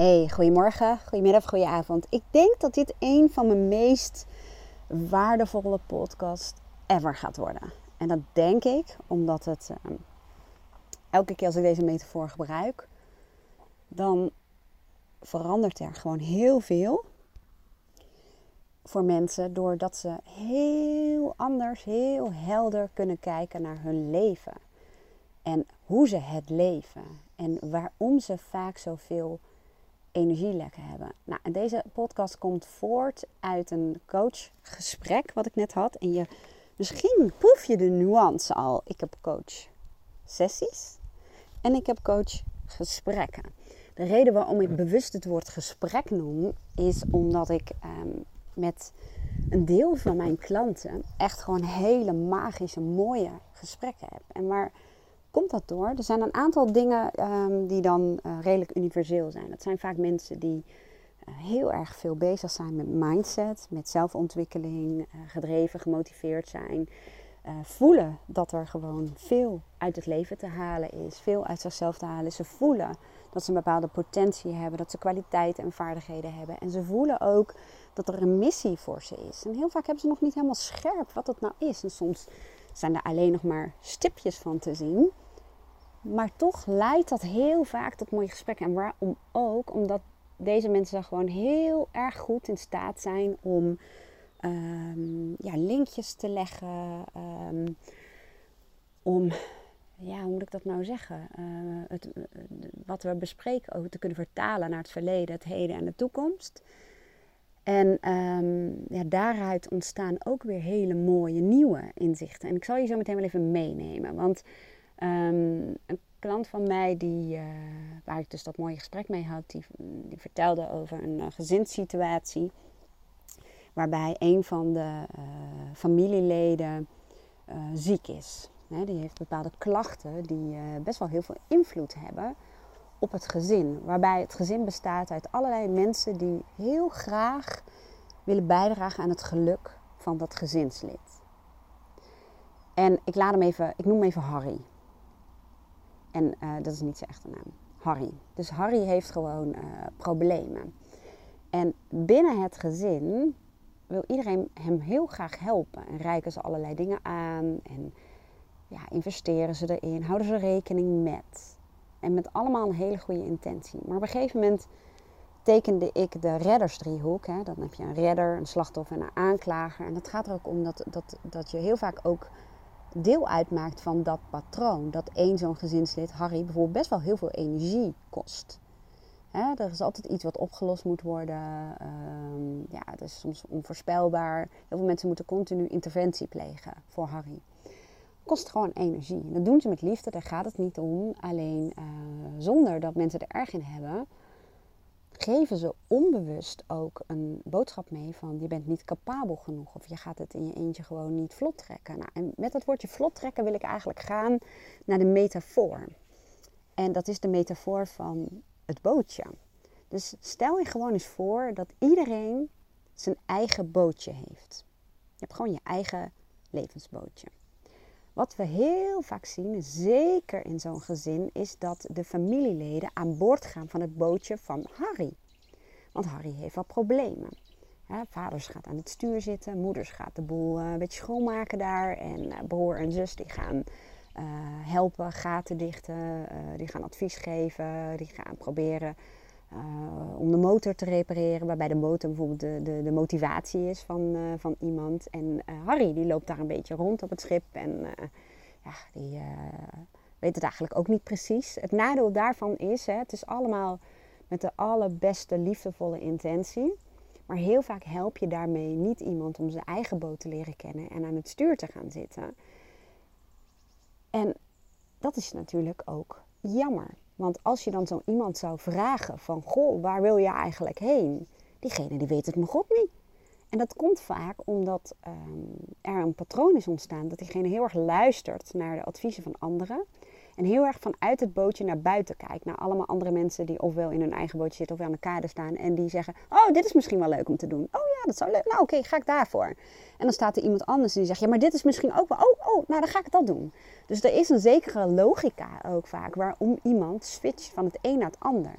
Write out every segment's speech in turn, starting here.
Hey, goedemorgen, goedemiddag, goedenavond. Ik denk dat dit een van mijn meest waardevolle podcasts ever gaat worden. En dat denk ik omdat het ehm, elke keer als ik deze metafoor gebruik, dan verandert er gewoon heel veel voor mensen doordat ze heel anders, heel helder kunnen kijken naar hun leven. En hoe ze het leven. En waarom ze vaak zoveel energielekken hebben. Nou, en deze podcast komt voort uit een coachgesprek wat ik net had. En je, misschien proef je de nuance al. Ik heb coach sessies en ik heb coach gesprekken. De reden waarom ik bewust het woord gesprek noem, is omdat ik ehm, met een deel van mijn klanten echt gewoon hele magische, mooie gesprekken heb. En waar komt dat door? Er zijn een aantal dingen ehm, die dan uh, redelijk universeel zijn. Dat zijn vaak mensen die uh, heel erg veel bezig zijn met mindset, met zelfontwikkeling, uh, gedreven, gemotiveerd zijn. voelen dat er gewoon veel uit het leven te halen is, veel uit zichzelf te halen. Ze voelen dat ze een bepaalde potentie hebben, dat ze kwaliteiten en vaardigheden hebben. En ze voelen ook dat er een missie voor ze is. En heel vaak hebben ze nog niet helemaal scherp wat dat nou is. En soms zijn er alleen nog maar stipjes van te zien. Maar toch leidt dat heel vaak tot mooie gesprekken. En waarom ook? Omdat deze mensen gewoon heel erg goed in staat zijn om um, ja, linkjes te leggen. Um, om, ja, hoe moet ik dat nou zeggen? Uh, het, wat we bespreken ook te kunnen vertalen naar het verleden, het heden en de toekomst. En um, ja, daaruit ontstaan ook weer hele mooie nieuwe inzichten. En ik zal je zo meteen wel even meenemen. Want um, een klant van mij, die, uh, waar ik dus dat mooie gesprek mee had, die, vertelde over een uh, gezinssituatie. Waarbij een van de uh, familieleden ziek is. Die heeft bepaalde klachten die best wel heel veel invloed hebben op het gezin. Waarbij het gezin bestaat uit allerlei mensen die heel graag willen bijdragen aan het geluk van dat gezinslid. En ik laat hem even, ik noem hem even Harry. En uh, dat is niet zijn echte naam. Harry. Dus Harry heeft gewoon uh, problemen. En binnen het gezin wil iedereen hem heel graag helpen. En reiken ze allerlei dingen aan. En ja, investeren ze erin. Houden ze rekening met. En met allemaal een hele goede intentie. Maar op een gegeven moment tekende ik de reddersdriehoek. Hè. Dan heb je een redder, een slachtoffer en een aanklager. En het gaat er ook om dat, dat, dat je heel vaak ook deel uitmaakt van dat patroon. Dat één zo'n gezinslid, Harry, bijvoorbeeld best wel heel veel energie kost. Hè, er is altijd iets wat opgelost moet worden. Um, ja, het is soms onvoorspelbaar. Heel veel mensen moeten continu interventie plegen voor Harry kost gewoon energie. En dat doen ze met liefde, daar gaat het niet om. Alleen uh, zonder dat mensen er erg in hebben, geven ze onbewust ook een boodschap mee van je bent niet capabel genoeg of je gaat het in je eentje gewoon niet vlot trekken. Nou, en met dat woordje vlot trekken wil ik eigenlijk gaan naar de metafoor. En dat is de metafoor van het bootje. Dus stel je gewoon eens voor dat iedereen zijn eigen bootje heeft. Je hebt gewoon je eigen levensbootje. Wat we heel vaak zien, zeker in zo'n gezin, is dat de familieleden aan boord gaan van het bootje van Harry. Want Harry heeft wat problemen. vaders gaat aan het stuur zitten, moeders gaat de boel eh, een beetje schoonmaken daar. En eh, broer en zus die gaan uh, helpen, gaten dichten, die gaan advies geven, die gaan proberen om de motor te repareren, waarbij de motor bijvoorbeeld de, de, de motivatie is van, uh, van iemand. En uh, Harry die loopt daar een beetje rond op het schip en ja, die weet het eigenlijk ook niet precies. Het nadeel daarvan is, hè, het is allemaal met de allerbeste liefdevolle intentie. Maar heel vaak help je daarmee niet iemand om zijn eigen boot te leren kennen en aan het stuur te gaan zitten. En dat is natuurlijk ook jammer. Want als je dan zo iemand zou vragen van, goh, waar wil je eigenlijk heen? Diegene die weet het mijn god niet. En dat komt vaak omdat um, er een patroon is ontstaan dat diegene heel erg luistert naar de adviezen van anderen. En heel erg vanuit het bootje naar buiten kijkt. Naar allemaal andere mensen die ofwel in hun eigen bootje zitten of aan de kade staan. En die zeggen, oh, dit is misschien wel leuk om te doen. Oh ja, dat zou leuk. Nou oké, ga ik daarvoor. En dan staat er iemand anders die zegt, ja, maar dit is misschien ook wel. Oh, oh, nou dan ga ik dat doen. Dus er is een zekere logica ook vaak waarom iemand switcht van het een naar het ander.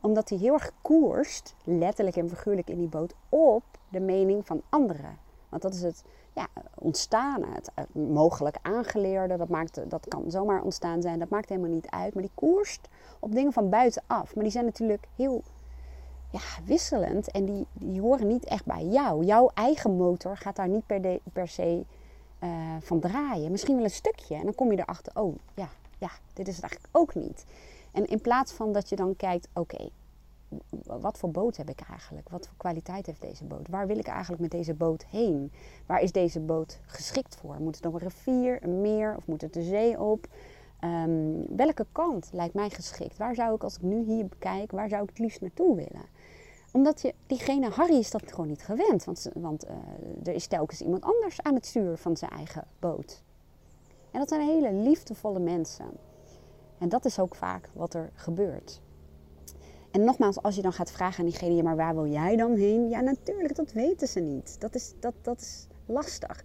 Omdat hij heel erg koerst, letterlijk en figuurlijk in die boot, op de mening van anderen. Want dat is het ja, ontstaan, het, mogelijk aangeleerde, dat, maakt, dat kan zomaar ontstaan zijn, dat maakt helemaal niet uit. Maar die koerst op dingen van buitenaf. Maar die zijn natuurlijk heel ja, wisselend en die, die horen niet echt bij jou. Jouw eigen motor gaat daar niet per, per se uh, van draaien. Misschien wel een stukje. En dan kom je erachter, oh ja, ja, dit is het eigenlijk ook niet. En in plaats van dat je dan kijkt, oké, wat voor boot heb ik eigenlijk? Wat voor kwaliteit heeft deze boot? Waar wil ik eigenlijk met deze boot heen? Waar is deze boot geschikt voor? Moet het op een rivier, een meer of moet het de zee op? Um, welke kant lijkt mij geschikt? Waar zou ik, als ik nu hier bekijk, waar zou ik het liefst naartoe willen? Omdat je, diegene, Harry is dat gewoon niet gewend. Want, want uh, er is telkens iemand anders aan het stuur van zijn eigen boot. En dat zijn hele liefdevolle mensen. En dat is ook vaak wat er gebeurt. En nogmaals, als je dan gaat vragen aan diegene, maar waar wil jij dan heen? Ja, natuurlijk, dat weten ze niet. Dat is, dat, dat is lastig.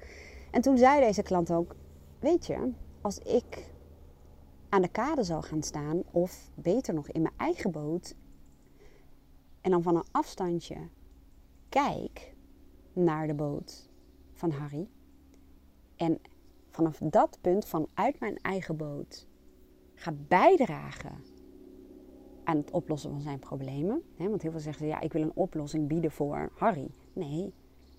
En toen zei deze klant ook, weet je, als ik aan de kade zou gaan staan, of beter nog in mijn eigen boot, en dan van een afstandje kijk naar de boot van Harry, en vanaf dat punt vanuit mijn eigen boot ga bijdragen aan het oplossen van zijn problemen. Want heel veel zeggen ja, ik wil een oplossing bieden voor Harry. Nee,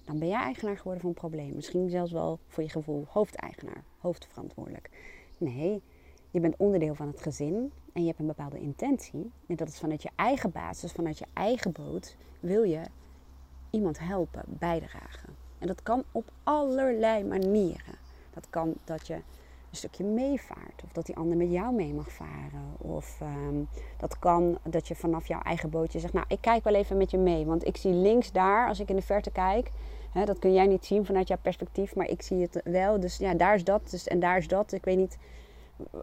dan ben jij eigenaar geworden van het probleem. Misschien zelfs wel voor je gevoel hoofdeigenaar, hoofdverantwoordelijk. Nee, je bent onderdeel van het gezin en je hebt een bepaalde intentie. En dat is vanuit je eigen basis, vanuit je eigen boot, wil je iemand helpen, bijdragen. En dat kan op allerlei manieren. Dat kan dat je stukje meevaart. Of dat die ander met jou mee mag varen. Of ehm, dat kan dat je vanaf jouw eigen bootje zegt, nou ik kijk wel even met je mee. Want ik zie links daar, als ik in de verte kijk, hè, dat kun jij niet zien vanuit jouw perspectief, maar ik zie het wel. Dus ja, daar is dat dus, en daar is dat. Ik weet niet,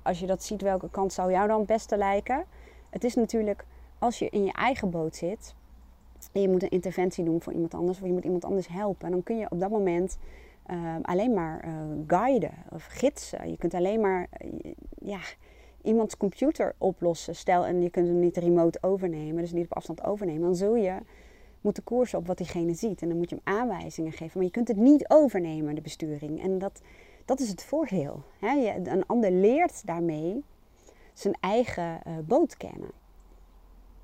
als je dat ziet, welke kant zou jou dan het beste lijken? Het is natuurlijk, als je in je eigen boot zit en je moet een interventie doen voor iemand anders, of je moet iemand anders helpen, dan kun je op dat moment Ehm, alleen maar uh, guiden of gidsen. Je kunt alleen maar uh, ja, iemands computer oplossen. Stel, en je kunt hem niet remote overnemen, dus niet op afstand overnemen. Dan zul je moeten koersen op wat diegene ziet. En dan moet je hem aanwijzingen geven. Maar je kunt het niet overnemen, de besturing. En dat, dat is het voordeel. Je, een ander leert daarmee zijn eigen uh, boot kennen.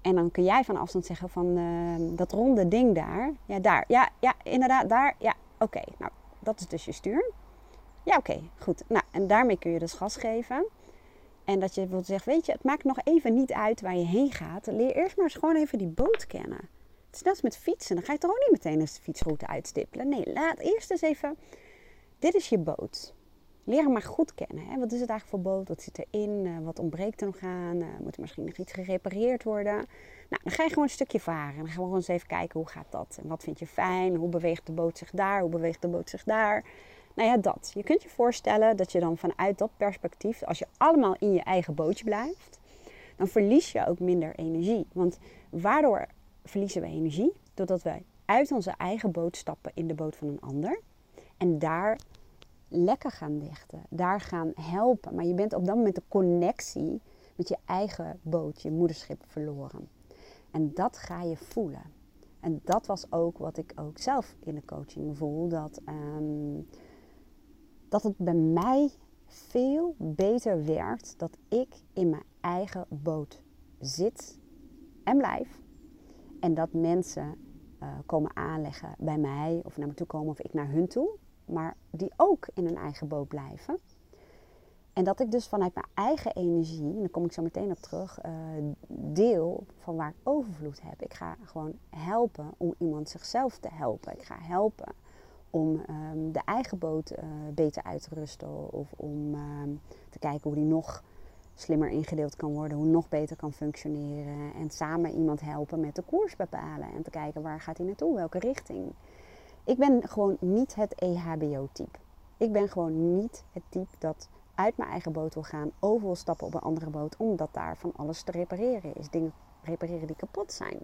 En dan kun jij van afstand zeggen van ehm, dat ronde ding daar. Ja, daar. Ja, ja inderdaad, daar. Ja, oké. Nou, dat is dus je stuur. Ja, oké, goed. Nou, en daarmee kun je dus gas geven. En dat je bijvoorbeeld zegt, weet je, het maakt nog even niet uit waar je heen gaat. Leer eerst maar eens gewoon even die boot kennen. Het is net als met fietsen. Dan ga je toch ook niet meteen eens de fietsroute uitstippelen. Nee, laat eerst eens even... Dit is je boot. Leer maar goed kennen. Hè? Wat is het eigenlijk voor boot? Wat zit erin? Uh, wat ontbreekt er nog aan? Uh, moet er misschien nog iets gerepareerd worden? Nou, dan ga je gewoon een stukje varen. Dan gaan we gewoon eens even kijken hoe gaat dat? En wat vind je fijn? Hoe beweegt de boot zich daar? Hoe beweegt de boot zich daar? Nou ja, dat. Je kunt je voorstellen dat je dan vanuit dat perspectief, als je allemaal in je eigen bootje blijft, dan verlies je ook minder energie. Want waardoor verliezen we energie? Doordat wij uit onze eigen boot stappen in de boot van een ander. En daar lekker gaan dichten, daar gaan helpen. Maar je bent op dat moment de connectie met je eigen boot, je moederschip verloren. En dat ga je voelen. En dat was ook wat ik ook zelf in de coaching voel. Dat, um, dat het bij mij veel beter werkt dat ik in mijn eigen boot zit en blijf. En dat mensen uh, komen aanleggen bij mij of naar me toe komen of ik naar hun toe maar die ook in hun eigen boot blijven. En dat ik dus vanuit mijn eigen energie, en daar kom ik zo meteen op terug, uh, deel van waar ik overvloed heb. Ik ga gewoon helpen om iemand zichzelf te helpen. Ik ga helpen om um, de eigen boot uh, beter uit te rusten. Of om uh, te kijken hoe die nog slimmer ingedeeld kan worden, hoe nog beter kan functioneren. En samen iemand helpen met de koers bepalen. En te kijken waar gaat hij naartoe, welke richting. Ik ben gewoon niet het EHBO-type. Ik ben gewoon niet het type dat uit mijn eigen boot wil gaan, over wil stappen op een andere boot, omdat daar van alles te repareren is. Dingen repareren die kapot zijn.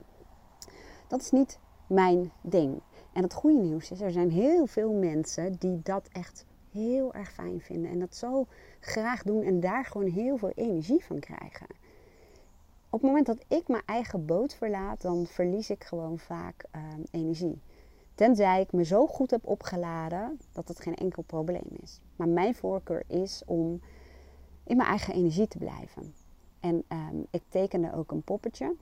Dat is niet mijn ding. En het goede nieuws is, er zijn heel veel mensen die dat echt heel erg fijn vinden. En dat zo graag doen en daar gewoon heel veel energie van krijgen. op het moment dat ik mijn eigen boot verlaat, dan verlies ik gewoon vaak ehm, energie. Tenzij ik me zo goed heb opgeladen dat het geen enkel probleem is. Maar mijn voorkeur is om in mijn eigen energie te blijven. En ehm, ik tekende ook een poppetje.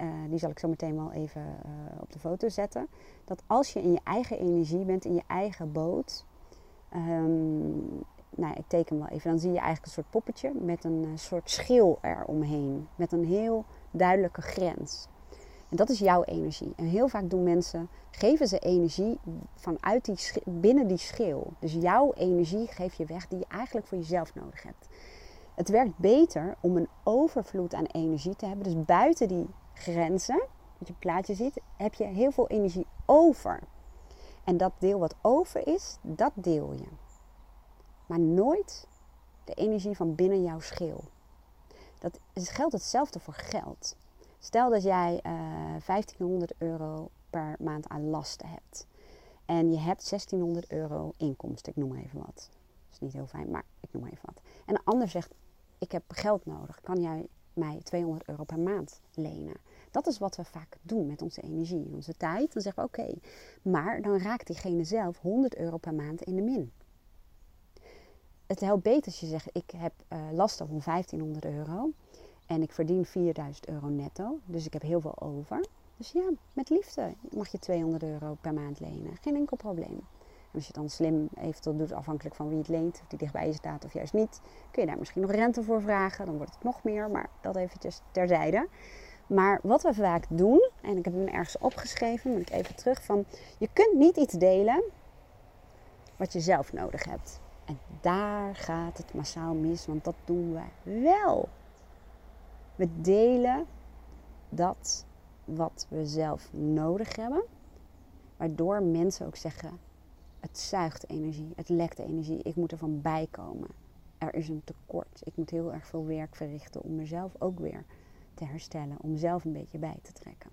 Uh, die zal ik zo meteen wel even uh, op de foto zetten. Dat als je in je eigen energie bent, in je eigen boot. Um, nou, ik teken wel even. Dan zie je eigenlijk een soort poppetje met een uh, soort schil eromheen. Met een heel duidelijke grens. Dat is jouw energie. En heel vaak doen mensen, geven ze energie vanuit die, binnen die schil. Dus jouw energie geef je weg die je eigenlijk voor jezelf nodig hebt. Het werkt beter om een overvloed aan energie te hebben. Dus buiten die grenzen, wat je plaatje ziet, heb je heel veel energie over. En dat deel wat over is, dat deel je. Maar nooit de energie van binnen jouw schil. Dat geldt hetzelfde voor geld. Stel dat jij uh, eh, 1500 euro per maand aan lasten hebt. En je hebt 1600 euro inkomsten, ik noem even wat. Dat is niet heel fijn, maar ik noem even wat. En een ander zegt, ik heb geld nodig. Kan jij mij 200 euro per maand lenen? Dat is wat we vaak doen met onze energie, onze tijd. Dan zeggen we oké, maar dan raakt diegene zelf 100 euro per maand in de min. Het helpt beter als je zegt, ik heb uh, lasten van 1500 euro. En ik verdien 4000 euro netto. Dus ik heb heel veel over. Dus ja, met liefde mag je 200 euro per maand lenen. Geen enkel probleem. En als je het dan slim eventueel doet, afhankelijk van wie het leent, of die dichtbij je staat of juist niet, kun je daar misschien nog rente voor vragen. Dan wordt het nog meer, maar dat eventjes terzijde. Maar wat we vaak doen, en ik heb hem ergens opgeschreven, moet ik even terug van, je kunt niet iets delen wat je zelf nodig hebt. En daar gaat het massaal mis, want dat doen we wel. We delen dat wat we zelf nodig hebben. Waardoor mensen ook zeggen: het zuigt energie, het lekt energie, ik moet er van bijkomen. Er is een tekort. Ik moet heel erg veel werk verrichten om mezelf ook weer te herstellen, om zelf een beetje bij te trekken.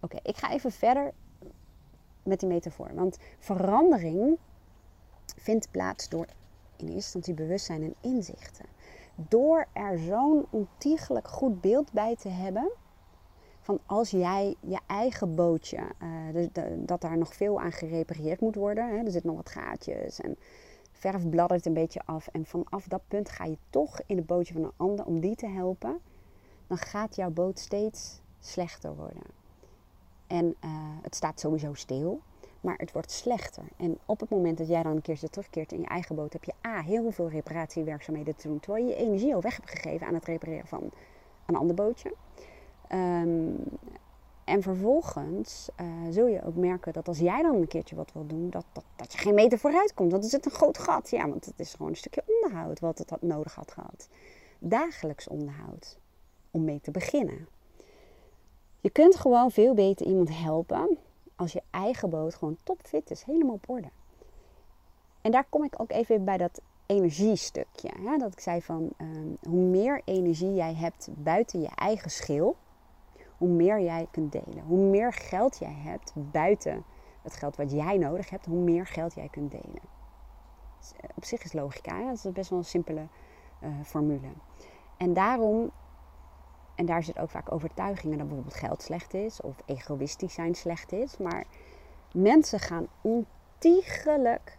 Oké, ik ga even verder met die metafoor. Want verandering vindt plaats door in eerste instantie bewustzijn en inzichten door er zo'n ontiegelijk goed beeld bij te hebben. Van als jij je eigen bootje, uh, dat daar nog veel aan gerepareerd moet worden. Hè, er zitten nog wat gaatjes en verf bladdert een beetje af. En vanaf dat punt ga je toch in het bootje van een ander om die te helpen. Dan gaat jouw boot steeds slechter worden. En uh, het staat sowieso stil maar het wordt slechter. En op het moment dat jij dan een keertje terugkeert in je eigen boot, heb je A, heel veel reparatiewerkzaamheden te doen, terwijl je je energie al weg hebt gegeven aan het repareren van een ander bootje. Ehm, en vervolgens uh, zul je ook merken dat als jij dan een keertje wat wil doen, dat, dat, dat je geen meter vooruit komt. Want er zit een groot gat. Ja, want het is gewoon een stukje onderhoud wat het had nodig had gehad. Dagelijks onderhoud. Om mee te beginnen. Je kunt gewoon veel beter iemand helpen als je eigen boot gewoon topfit is, helemaal op orde. En daar kom ik ook even bij dat energiestukje. Hè? Dat ik zei van ehm, hoe meer energie jij hebt buiten je eigen schil, hoe meer jij kunt delen. Hoe meer geld jij hebt buiten het geld wat jij nodig hebt, hoe meer geld jij kunt delen. Dus, eh, op zich is logica, hè? dat is best wel een simpele uh, formule. En daarom en daar zit ook vaak overtuigingen dat bijvoorbeeld geld slecht is of egoïstisch zijn slecht is. Maar mensen gaan ontiegelijk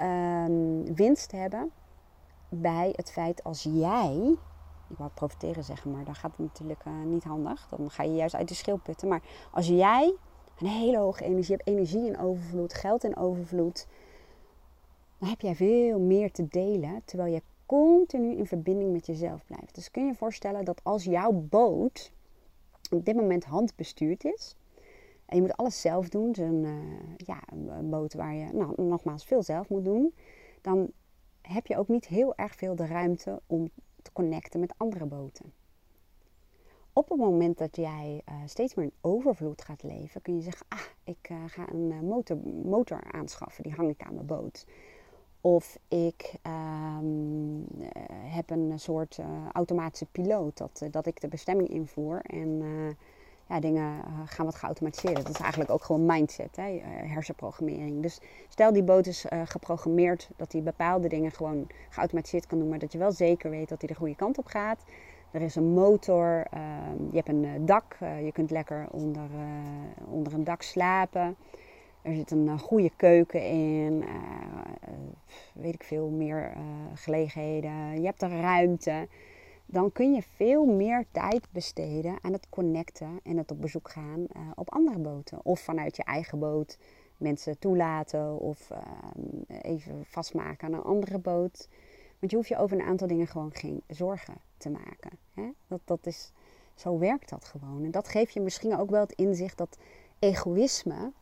um, winst hebben bij het feit als jij, ik wou profiteren zeggen, maar dan gaat het natuurlijk uh, niet handig. Dan ga je juist uit de schil putten. Maar als jij een hele hoge energie hebt, energie in overvloed, geld in overvloed, dan heb jij veel meer te delen. Terwijl je continu in verbinding met jezelf blijft. Dus kun je voorstellen dat als jouw boot op dit moment handbestuurd is. En je moet alles zelf doen. Dus een, uh, ja, een boot waar je nou, nogmaals veel zelf moet doen. Dan heb je ook niet heel erg veel de ruimte om te connecten met andere boten. Op het moment dat jij uh, steeds meer in overvloed gaat leven, kun je zeggen: Ah, ik uh, ga een motor, motor aanschaffen, die hang ik aan mijn boot. Of ik um, heb een soort uh, automatische piloot, dat, uh, dat ik de bestemming invoer en ja, dingen gaan wat geautomatiseerd. Dat is eigenlijk ook gewoon mindset, hè, hersenprogrammering. Dus stel die boot is geprogrammeerd dat hij bepaalde dingen gewoon geautomatiseerd kan doen, maar dat je wel zeker weet dat hij de goede kant op gaat. Er is een motor, ehm, je hebt een dak, je kunt lekker onder, onder een dak slapen. Er zit een goede keuken in, weet ik veel, meer gelegenheden. Je hebt er ruimte dan kun je veel meer tijd besteden aan het connecten en het op bezoek gaan op andere boten. Of vanuit je eigen boot mensen toelaten of even vastmaken aan een andere boot. Want je hoeft je over een aantal dingen gewoon geen zorgen te maken. Dat, dat is, zo werkt dat gewoon. En dat geeft je misschien ook wel het inzicht dat egoïsme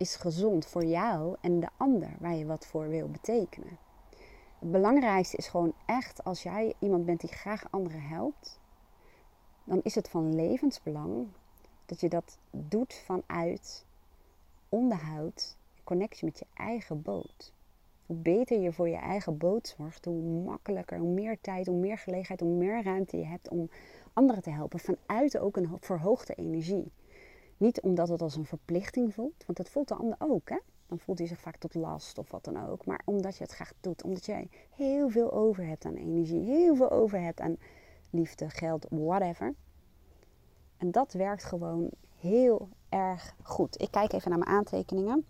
is gezond voor jou en de ander waar je wat voor wil betekenen. Het belangrijkste is gewoon echt als jij iemand bent die graag anderen helpt, dan is het van levensbelang dat je dat doet vanuit onderhoud, connectie met je eigen boot. Hoe beter je voor je eigen boot zorgt, hoe makkelijker, hoe meer tijd, hoe meer gelegenheid, hoe meer ruimte je hebt om anderen te helpen vanuit ook een verhoogde energie. Niet omdat het als een verplichting voelt, want dat voelt de ander ook. Hè? dan voelt hij zich vaak tot last of wat dan ook. Maar omdat je het graag doet, omdat jij heel veel over hebt aan energie, heel veel over hebt aan liefde, geld, whatever. En dat werkt gewoon heel erg goed. Ik kijk even naar mijn aantekeningen.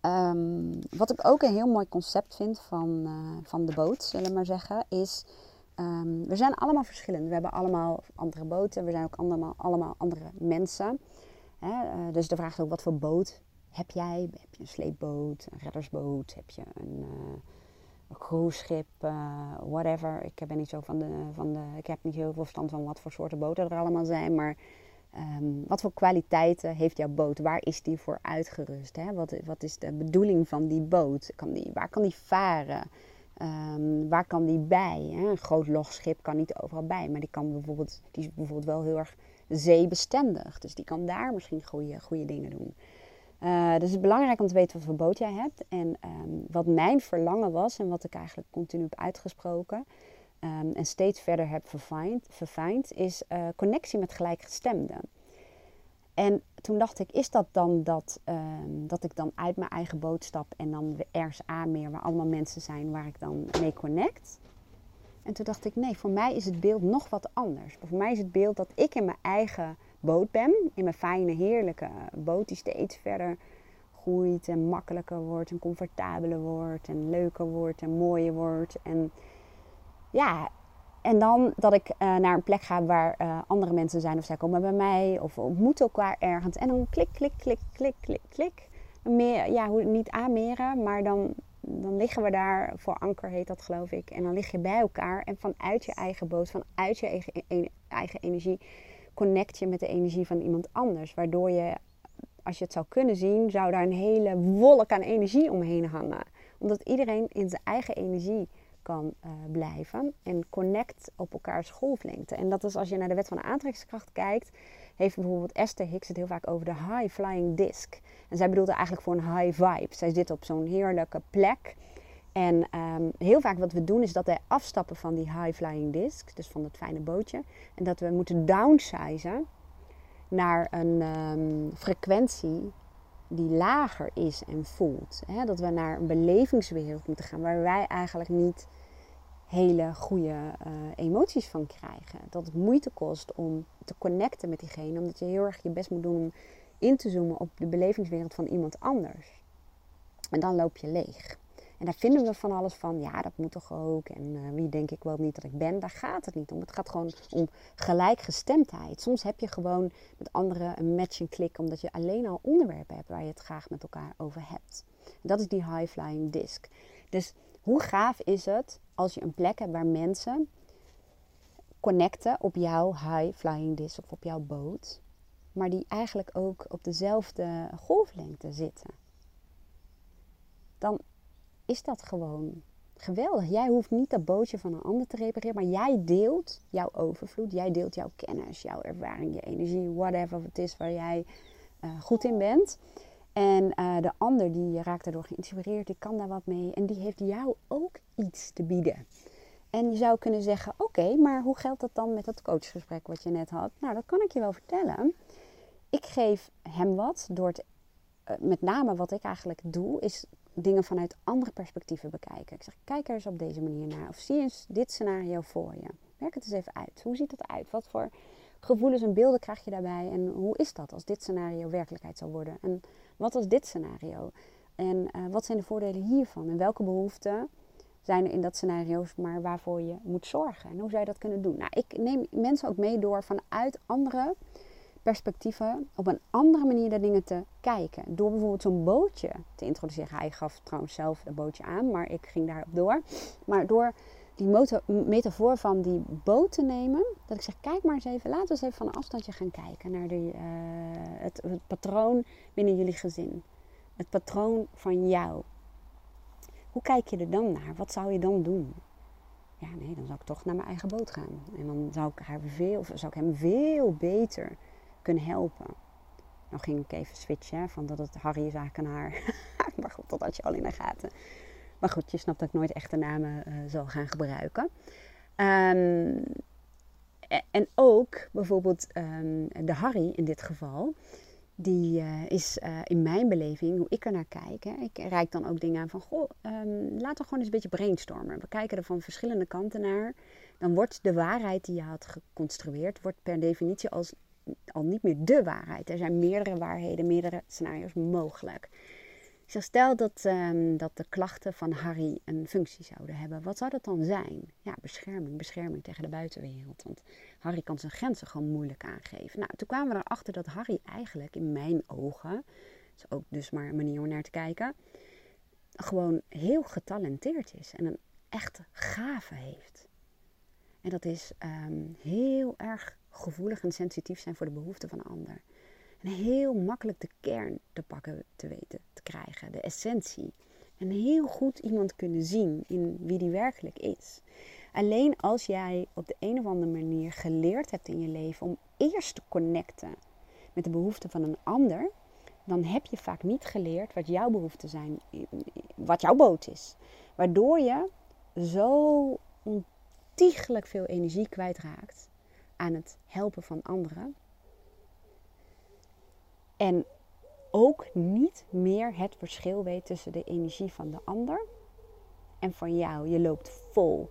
Ehm, wat ik ook een heel mooi concept vind van, uh, van de boot, zullen we maar zeggen, is. Um, we zijn allemaal verschillend. We hebben allemaal andere boten. We zijn ook allemaal, allemaal andere mensen. Hè? Uh, dus de vraag is ook wat voor boot heb jij? Heb je een sleepboot, een reddersboot? Heb je een, uh, cruiseschip? Uh, whatever. Ik ben niet zo van de, van de. Ik heb niet heel veel verstand van wat voor soorten boten er allemaal zijn. Maar um, wat voor kwaliteiten heeft jouw boot? Waar is die voor uitgerust? Hè? Wat, wat is de bedoeling van die boot? Kan die, waar kan die varen? Um, waar kan die bij? Hè? Een groot logschip kan niet overal bij, maar die, kan bijvoorbeeld, die is bijvoorbeeld wel heel erg zeebestendig. Dus die kan daar misschien goede, goede dingen doen. Uh, dus het is belangrijk om te weten wat voor boot jij hebt. En um, wat mijn verlangen was en wat ik eigenlijk continu heb uitgesproken um, en steeds verder heb verfijnd, is uh, connectie met gelijkgestemden. En toen dacht ik, is dat dan dat, um, dat ik dan uit mijn eigen boot stap en dan ergens aanmeer waar allemaal mensen zijn waar ik dan mee connect? En toen dacht ik, nee, voor mij is het beeld nog wat anders. Voor mij is het beeld dat ik in mijn eigen boot ben. In mijn fijne, heerlijke boot die steeds verder groeit en makkelijker wordt en comfortabeler wordt en leuker wordt en mooier wordt. En ja, en dan dat ik uh, naar een plek ga waar uh, andere mensen zijn of zij komen bij mij of ontmoeten elkaar ergens. En dan klik, klik, klik, klik, klik, klik. Meer, ja, niet aanmeren, maar dan, dan liggen we daar, voor anker heet dat geloof ik. En dan lig je bij elkaar en vanuit je eigen boot, vanuit je eigen, eigen energie connect je met de energie van iemand anders. Waardoor je, als je het zou kunnen zien, zou daar een hele wolk aan energie omheen hangen. Omdat iedereen in zijn eigen energie kan uh, blijven en connect op elkaars golflengte. En dat is als je naar de wet van de aantrekkingskracht kijkt, heeft bijvoorbeeld Esther Hicks het heel vaak over de high flying disc. En zij bedoelt eigenlijk voor een high vibe. Zij zit op zo'n heerlijke plek en ehm, heel vaak wat we doen is dat we afstappen van die high flying disc, dus van dat fijne bootje. En dat we moeten downsizen naar een ehm, frequentie die lager is en voelt. dat we naar een belevingswereld moeten gaan waar wij eigenlijk niet hele goede uh, emoties van krijgen. Dat het moeite kost om te connecten met diegene, omdat je heel erg je best moet doen om in te zoomen op de belevingswereld van iemand anders. En dan loop je leeg. En daar vinden we van alles van. Ja, dat moet toch ook. En uh, wie denk ik wel niet dat ik ben. Daar gaat het niet om. Het gaat gewoon om gelijkgestemdheid. Soms heb je gewoon met anderen een match en klik. Omdat je alleen al onderwerpen hebt waar je het graag met elkaar over hebt. En dat is die high flying disc. Dus hoe gaaf is het als je een plek hebt waar mensen connecten op jouw high flying disc of op jouw boot. Maar die eigenlijk ook op dezelfde golflengte zitten. Dan is dat gewoon geweldig. Jij hoeft niet dat bootje van een ander te repareren, maar jij deelt jouw overvloed, jij deelt jouw kennis, jouw ervaring, je energie, whatever het is waar jij uh, goed in bent. En uh, de ander die raakt daardoor geïnspireerd, die kan daar wat mee en die heeft jou ook iets te bieden. En je zou kunnen zeggen: Oké, maar hoe geldt dat dan met dat coachgesprek wat je net had? Nou, dat kan ik je wel vertellen. Ik geef hem wat door het, uh, met name wat ik eigenlijk doe, is dingen vanuit andere perspectieven bekijken. Ik zeg, kijk er eens op deze manier naar. Of zie eens dit scenario voor je. Werk het eens even uit. Hoe ziet dat uit? Wat voor gevoelens en beelden krijg je daarbij? En hoe is dat als dit scenario werkelijkheid zal worden? En wat als dit scenario? En uh, wat zijn de voordelen hiervan? En welke behoeften zijn er in dat scenario maar waarvoor je moet zorgen? En hoe zou je dat kunnen doen? Nou, ik neem mensen ook mee door vanuit andere perspectieven op een andere manier naar dingen te kijken. Door bijvoorbeeld zo'n bootje te introduceren. Hij gaf trouwens zelf een bootje aan, maar ik ging daarop door. Maar door die metafoor van die boot te nemen, dat ik zeg: kijk maar eens even, laten we eens even van een afstandje gaan kijken naar de, uh, het, het patroon binnen jullie gezin. Het patroon van jou. Hoe kijk je er dan naar? Wat zou je dan doen? Ja, nee, dan zou ik toch naar mijn eigen boot gaan. En dan zou ik, haar veel, zou ik hem veel beter kunnen helpen. Nou ging ik even switchen van dat het Harry is eigenlijk maar goed, dat had je al in de gaten. Maar goed, je snapt dat ik nooit echte namen uh, zal gaan gebruiken. Um, en ook bijvoorbeeld um, de Harry in dit geval. Die uh, is uh, in mijn beleving, hoe ik er naar kijk. Hè, ik reik dan ook dingen aan van, goh, um, laten we gewoon eens een beetje brainstormen. We kijken er van verschillende kanten naar. Dan wordt de waarheid die je had geconstrueerd, wordt per definitie als al niet meer de waarheid. Er zijn meerdere waarheden, meerdere scenario's mogelijk. Ik stel dat, um, dat de klachten van Harry een functie zouden hebben. Wat zou dat dan zijn? Ja, bescherming. Bescherming tegen de buitenwereld. Want Harry kan zijn grenzen gewoon moeilijk aangeven. Nou, toen kwamen we erachter dat Harry eigenlijk in mijn ogen, is ook dus maar een manier om naar te kijken, gewoon heel getalenteerd is. En een echte gave heeft. En dat is um, heel erg gevoelig en sensitief zijn voor de behoeften van een ander. En heel makkelijk de kern te pakken te weten te krijgen, de essentie. En heel goed iemand kunnen zien in wie die werkelijk is. Alleen als jij op de een of andere manier geleerd hebt in je leven om eerst te connecten met de behoeften van een ander, dan heb je vaak niet geleerd wat jouw behoeften zijn, wat jouw boot is. Waardoor je zo ontiegelijk veel energie kwijtraakt aan het helpen van anderen. En ook niet meer het verschil weet tussen de energie van de ander en van jou. Je loopt vol.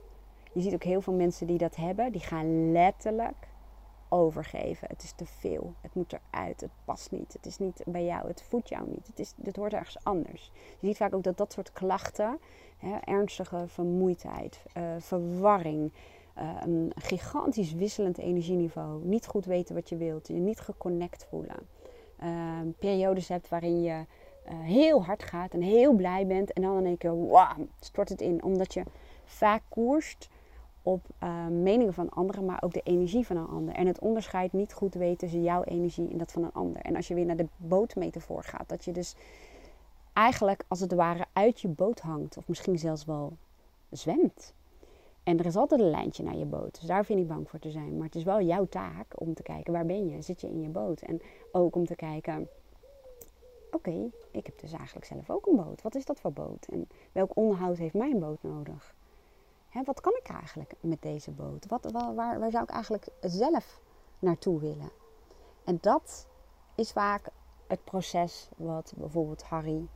Je ziet ook heel veel mensen die dat hebben, die gaan letterlijk overgeven. Het is te veel. Het moet eruit. Het past niet. Het is niet bij jou. Het voedt jou niet. Het, is, het hoort ergens anders. Je ziet vaak ook dat dat soort klachten, hè, ernstige vermoeidheid, uh, verwarring, een gigantisch wisselend energieniveau, niet goed weten wat je wilt, je niet geconnect voelen. Uh, periodes hebt waarin je uh, heel hard gaat en heel blij bent en dan in één keer wow, stort het in. Omdat je vaak koerst op uh, meningen van anderen, maar ook de energie van een ander. En het onderscheid niet goed weet tussen jouw energie en dat van een ander. En als je weer naar de bootmetafoor gaat, dat je dus eigenlijk als het ware uit je boot hangt, of misschien zelfs wel zwemt. En er is altijd een lijntje naar je boot. Dus daar je niet bang voor te zijn. Maar het is wel jouw taak om te kijken waar ben je? Zit je in je boot? En ook om te kijken, oké, ik heb dus eigenlijk zelf ook een boot. Wat is dat voor boot? En welk onderhoud heeft mijn boot nodig? Hè, wat kan ik eigenlijk met deze boot? Wat, waar, waar, zou ik eigenlijk zelf naartoe willen? En dat is vaak het proces wat bijvoorbeeld Harry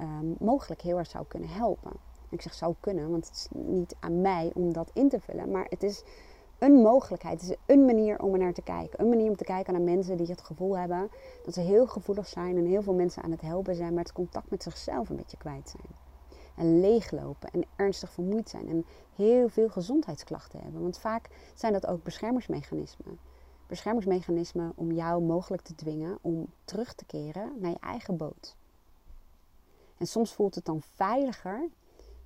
um, mogelijk heel erg zou kunnen helpen. Ik zeg zou kunnen, want het is niet aan mij om dat in te vullen. Maar het is een mogelijkheid. Het is een manier om er naar te kijken. Een manier om te kijken naar mensen die het gevoel hebben dat ze heel gevoelig zijn en heel veel mensen aan het helpen zijn, maar het contact met zichzelf een beetje kwijt zijn. En leeglopen en ernstig vermoeid zijn en heel veel gezondheidsklachten hebben. Want vaak zijn dat ook beschermingsmechanismen. Beschermingsmechanismen om jou mogelijk te dwingen om terug te keren naar je eigen boot. En soms voelt het dan veiliger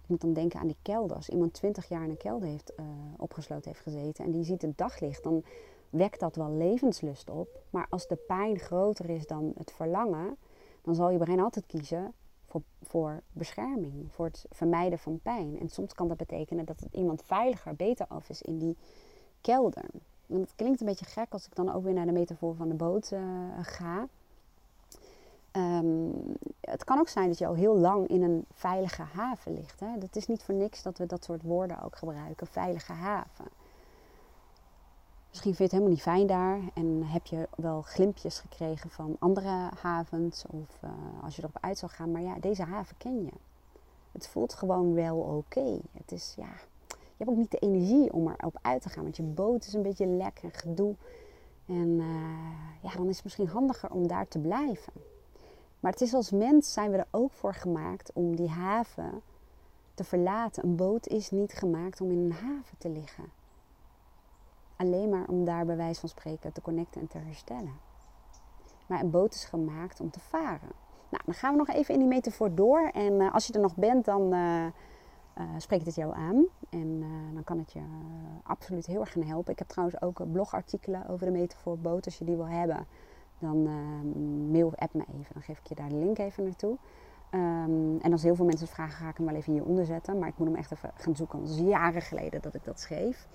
ik moet dan denken aan die kelder. Als iemand twintig jaar in een kelder heeft, uh, opgesloten heeft gezeten en die ziet het daglicht, dan wekt dat wel levenslust op. Maar als de pijn groter is dan het verlangen, dan zal je brein altijd kiezen voor, voor bescherming, voor het vermijden van pijn. En soms kan dat betekenen dat iemand veiliger, beter af is in die kelder. En het klinkt een beetje gek als ik dan ook weer naar de metafoor van de boot uh, ga. Um, het kan ook zijn dat je al heel lang in een veilige haven ligt. Hè? Dat is niet voor niks dat we dat soort woorden ook gebruiken, veilige haven. Misschien vind je het helemaal niet fijn daar en heb je wel glimpjes gekregen van andere havens of uh, als je erop uit zou gaan. Maar ja, deze haven ken je. Het voelt gewoon wel oké. Het is ja, je hebt ook niet de energie om erop uit te gaan. Want je boot is een beetje lek en gedoe. En ja, dan is het misschien handiger om daar te blijven. Maar het is als mens zijn we er ook voor gemaakt om die haven te verlaten. Een boot is niet gemaakt om in een haven te liggen. Alleen maar om daar bij wijze van spreken te connecten en te herstellen. Maar een boot is gemaakt om te varen. Nou, dan gaan we nog even in die metafoor door. En uh, als je er nog bent, dan uh, uh, spreekt het jou aan. En dan kan het je absoluut heel erg gaan helpen. Ik heb trouwens ook blogartikelen over de metafoor boot. Als je die wil hebben, dan mail of app me even. Dan geef ik je daar de link even naartoe. Um, en als heel veel mensen vragen, ga ik hem wel even hieronder zetten. Maar ik moet hem echt even gaan zoeken. Want is jaren geleden dat ik dat schreef.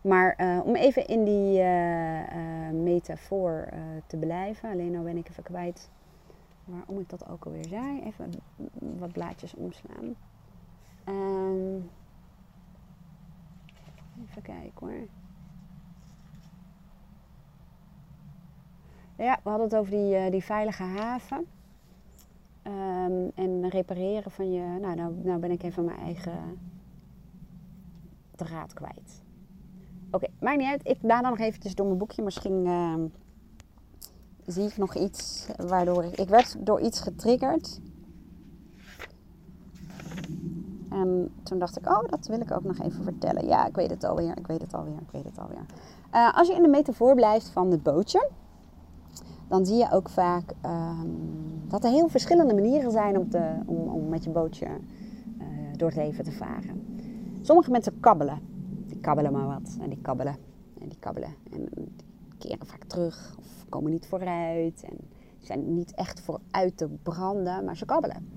Maar uh, om even in die uh, metafoor te blijven. Alleen nou ben ik even kwijt waarom ik dat ook alweer zei. Even wat blaadjes omslaan. Um, even kijken hoor. Ja, we hadden het over die, die veilige haven. Um, en repareren van je. Nou, nou, nou ben ik even mijn eigen draad kwijt. Oké, maakt niet uit. Ik dan nog eventjes door mijn boekje. Misschien uh, zie ik nog iets waardoor ik... Ik werd door iets getriggerd. En toen dacht ik, oh, dat wil ik ook nog even vertellen. Ja, ik weet het alweer, ik weet het alweer, ik weet het alweer. Uh, als je in de metafoor blijft van het bootje... dan zie je ook vaak um, dat er heel verschillende manieren zijn om, te, om, om met je bootje uh, door het leven te varen. Sommige mensen kabbelen kabbelen maar wat. En die kabbelen en die kabbelen. En die keren vaak terug of komen niet vooruit. En zijn niet echt vooruit te branden, maar ze kabbelen.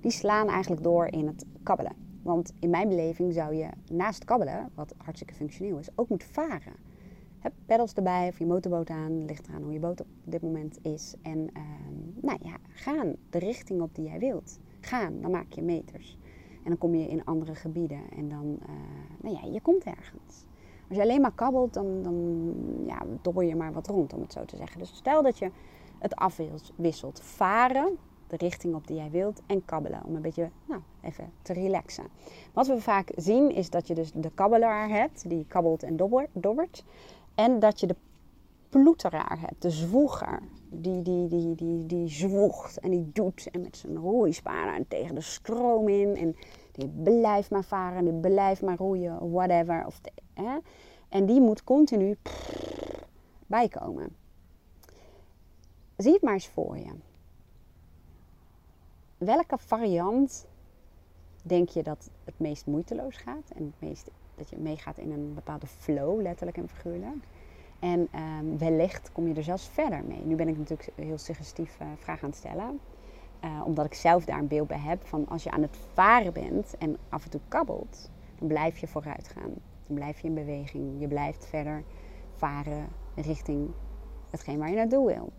Die slaan eigenlijk door in het kabbelen. Want in mijn beleving zou je naast kabbelen, wat hartstikke functioneel is, ook moeten varen. Heb peddels erbij of je motorboot aan, ligt eraan hoe je boot op dit moment is. En uh, nou ja, gaan de richting op die jij wilt. Gaan, dan maak je meters. En dan kom je in andere gebieden en dan, uh, nou ja, je komt ergens. Als je alleen maar kabbelt, dan, dan ja, dobber je maar wat rond, om het zo te zeggen. Dus stel dat je het afwisselt. Varen, de richting op die jij wilt, en kabbelen. Om een beetje, nou, even te relaxen. Wat we vaak zien, is dat je dus de kabbelaar hebt, die kabbelt en dobbert. En dat je de ploeteraar hebt, de zwoeger. Die, die, die, die, die zwoegt en die doet en met zijn roeisparen tegen de stroom in. En die blijft maar varen, die blijft maar roeien, whatever. Of hè? En die moet continu bijkomen. Zie het maar eens voor je. Welke variant denk je dat het meest moeiteloos gaat? En het meest, dat je meegaat in een bepaalde flow, letterlijk en figuurlijk? En um, wellicht kom je er zelfs verder mee. Nu ben ik natuurlijk heel suggestief uh, vragen aan het stellen. Uh, omdat ik zelf daar een beeld bij heb van als je aan het varen bent en af en toe kabbelt, dan blijf je vooruit gaan. Dan blijf je in beweging. Je blijft verder varen richting hetgeen waar je naartoe wil.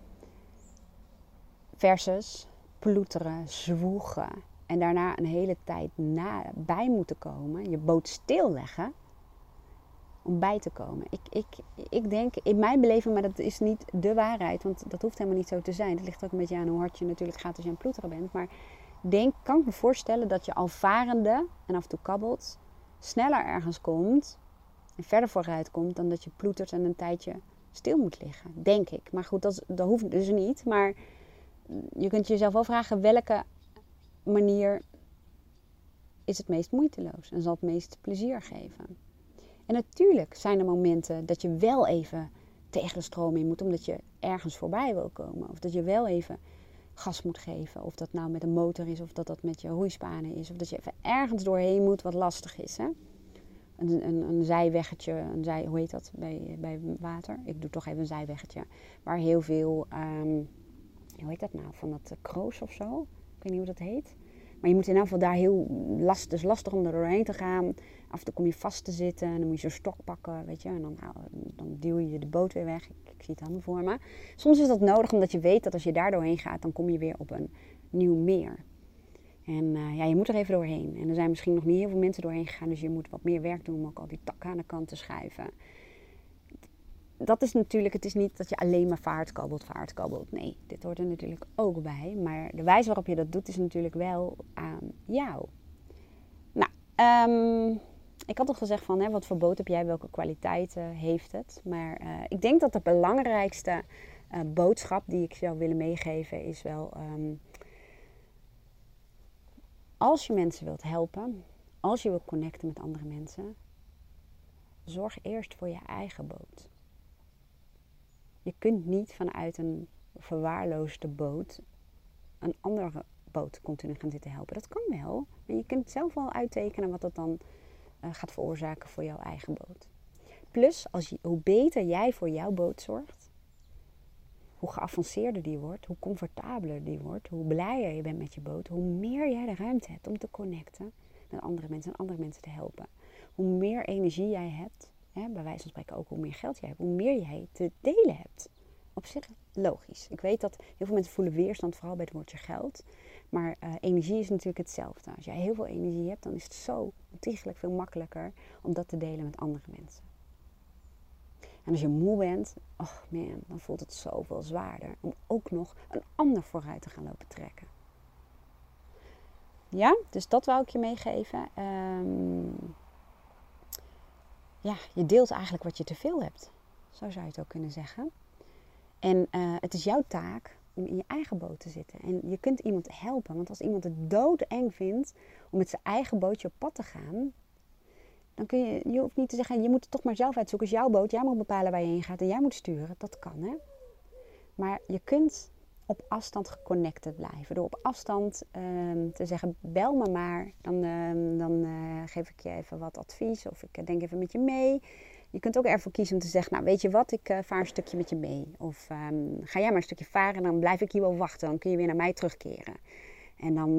Versus ploeteren, zwoegen en daarna een hele tijd na, bij moeten komen, je boot stilleggen om bij te komen. Ik, ik, ik denk, in mijn beleving, maar dat is niet de waarheid, want dat hoeft helemaal niet zo te zijn. Het ligt ook een beetje aan hoe hard je natuurlijk gaat als je aan ploeteren bent. Maar denk, kan ik me voorstellen dat je al varende en af en toe kabbelt, sneller ergens komt en verder vooruit komt dan dat je ploetert en een tijdje stil moet liggen. Denk ik. Maar goed, dat, dat hoeft dus niet. Maar je kunt jezelf wel vragen welke manier is het meest moeiteloos en zal het meest plezier geven. En natuurlijk zijn er momenten dat je wel even tegen de stroom in moet, omdat je ergens voorbij wil komen. Of dat je wel even gas moet geven. Of dat nou met een motor is, of dat dat met je roeispanen is. Of dat je even ergens doorheen moet wat lastig is. Hè? Een, een, een zijweggetje, een zij, hoe heet dat bij, bij water? Ik doe toch even een zijweggetje. Waar heel veel, um, hoe heet dat nou, van dat kroos of zo? Ik weet niet hoe dat heet. Maar je moet in ieder geval daar heel lastig, dus lastig om er doorheen te gaan. Af en toe kom je vast te zitten en dan moet je zo'n stok pakken, weet je. En dan, dan duw je de boot weer weg. Ik, zie het helemaal voor me. Soms is dat nodig omdat je weet dat als je daar doorheen gaat, dan kom je weer op een nieuw meer. En uh, ja, je moet er even doorheen. En er zijn misschien nog niet heel veel mensen doorheen gegaan, dus je moet wat meer werk doen om ook al die takken aan de kant te schuiven. Dat is natuurlijk, het is niet dat je alleen maar vaart kabbelt, vaart kabbelt. Nee, dit hoort er natuurlijk ook bij. Maar de wijze waarop je dat doet is natuurlijk wel aan jou. Nou, um, ik had al gezegd van, hè, wat voor boot heb jij, welke kwaliteiten heeft het? Maar eh, ik denk dat de belangrijkste uh, boodschap die ik zou willen meegeven is wel... Ehm, als je mensen wilt helpen, als je wilt connecten met andere mensen, zorg eerst voor je eigen boot. Je kunt niet vanuit een verwaarloosde boot een andere boot continu gaan zitten helpen. Dat kan wel, maar je kunt zelf wel uittekenen wat dat dan uh, gaat veroorzaken voor jouw eigen boot. Plus, als je, hoe beter jij voor jouw boot zorgt, hoe geavanceerder die wordt, hoe comfortabeler die wordt, hoe blijer je bent met je boot, hoe meer jij de ruimte hebt om te connecten met andere mensen en andere mensen te helpen. Hoe meer energie jij hebt, hè, bij wijze van spreken ook hoe meer geld jij hebt, hoe meer jij te delen hebt. Op zich logisch. Ik weet dat heel veel mensen voelen weerstand, vooral bij het woordje geld. Maar uh, energie is natuurlijk hetzelfde. Als jij heel veel energie hebt, dan is het zo ontiegelijk veel makkelijker om dat te delen met andere mensen. En als je moe bent, oh man, dan voelt het zoveel zwaarder om ook nog een ander vooruit te gaan lopen trekken. Ja, dus dat wou ik je meegeven. Um, ja, je deelt eigenlijk wat je te veel hebt. Zo zou je het ook kunnen zeggen. En uh, het is jouw taak om in je eigen boot te zitten. En je kunt iemand helpen. Want als iemand het doodeng vindt om met zijn eigen bootje op pad te gaan, dan kun je, je hoeft niet te zeggen, je moet het toch maar zelf uitzoeken. Het is jouw boot, jij moet bepalen waar je heen gaat en jij moet sturen. Dat kan, hè. Maar je kunt op afstand geconnected blijven. Door op afstand um, te zeggen, bel me maar. Dan, um, dan uh, geef ik je even wat advies of ik denk even met je mee. Je kunt ook ervoor kiezen om te zeggen, nou weet je wat, ik uh, vaar een stukje met je mee. Of um, ga jij maar een stukje varen en dan blijf ik hier wel wachten. Dan kun je weer naar mij terugkeren. En dan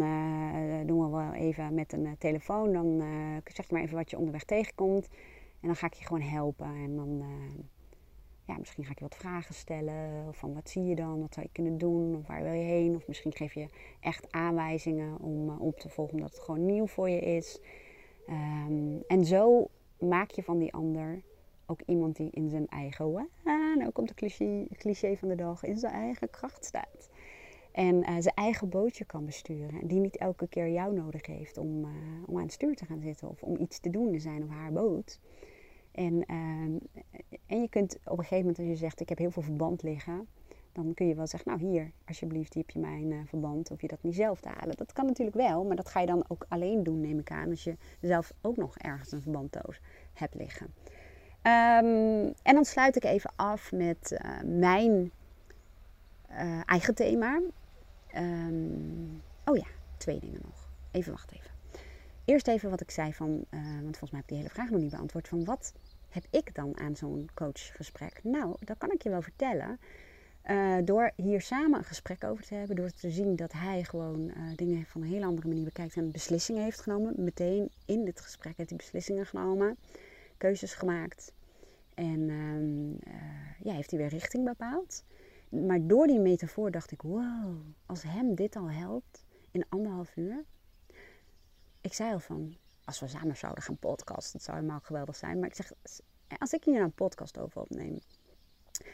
doen we wel even met een telefoon. Dan zeg je maar even wat je onderweg tegenkomt. En dan ga ik je gewoon helpen. En dan, ja, misschien ga ik je wat vragen stellen. Of van wat zie je dan? Wat zou je kunnen doen? Of waar wil je heen? Of misschien geef je echt aanwijzingen om op te volgen omdat het gewoon nieuw voor je is. Um, en zo maak je van die ander ook iemand die in zijn eigen, nou komt de cliché, cliché van de dag, in zijn eigen kracht staat. En uh, zijn eigen bootje kan besturen. En die niet elke keer jou nodig heeft om, uh, om aan het stuur te gaan zitten of om iets te doen in zijn of haar boot. En, uh, en je kunt op een gegeven moment, als je zegt: Ik heb heel veel verband liggen, dan kun je wel zeggen: Nou, hier, alsjeblieft, hier heb je mijn uh, verband. Hoef je dat niet zelf te halen. Dat kan natuurlijk wel, maar dat ga je dan ook alleen doen, neem ik aan, als je zelf ook nog ergens een verbanddoos hebt liggen. Um, en dan sluit ik even af met uh, mijn uh, eigen thema. Um, oh ja, twee dingen nog. Even wacht even. Eerst even wat ik zei van, uh, want volgens mij heb ik die hele vraag nog niet beantwoord. Van wat heb ik dan aan zo'n coachgesprek? Nou, dat kan ik je wel vertellen. Uh, door hier samen een gesprek over te hebben, door te zien dat hij gewoon uh, dingen van een hele andere manier bekijkt en beslissingen heeft genomen. Meteen in dit gesprek heeft hij beslissingen genomen keuzes gemaakt. En uh, ja, heeft hij weer richting bepaald. Maar door die metafoor dacht ik, wow, als hem dit al helpt in anderhalf uur. Ik zei al van, als we samen zouden gaan podcasten, dat zou helemaal geweldig zijn. Maar ik zeg, als ik hier een podcast over opneem.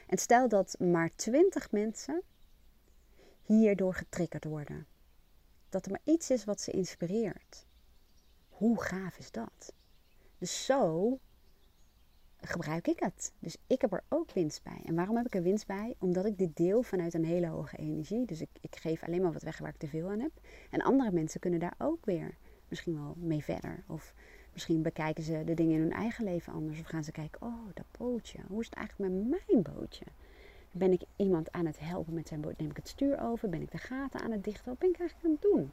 En stel dat maar twintig mensen hierdoor getriggerd worden. Dat er maar iets is wat ze inspireert. Hoe gaaf is dat? Dus zo gebruik ik het. Dus ik heb er ook winst bij. En waarom heb ik er winst bij? Omdat ik dit deel vanuit een hele hoge energie. Dus ik, ik geef alleen maar wat weg waar ik te veel aan heb. En andere mensen kunnen daar ook weer misschien wel mee verder. Of misschien bekijken ze de dingen in hun eigen leven anders. Of gaan ze kijken, oh, dat bootje. Hoe is het eigenlijk met mijn bootje? Ben ik iemand aan het helpen met zijn boot? Neem ik het stuur over? Ben ik de gaten aan het dichten? Wat ben ik eigenlijk aan het doen?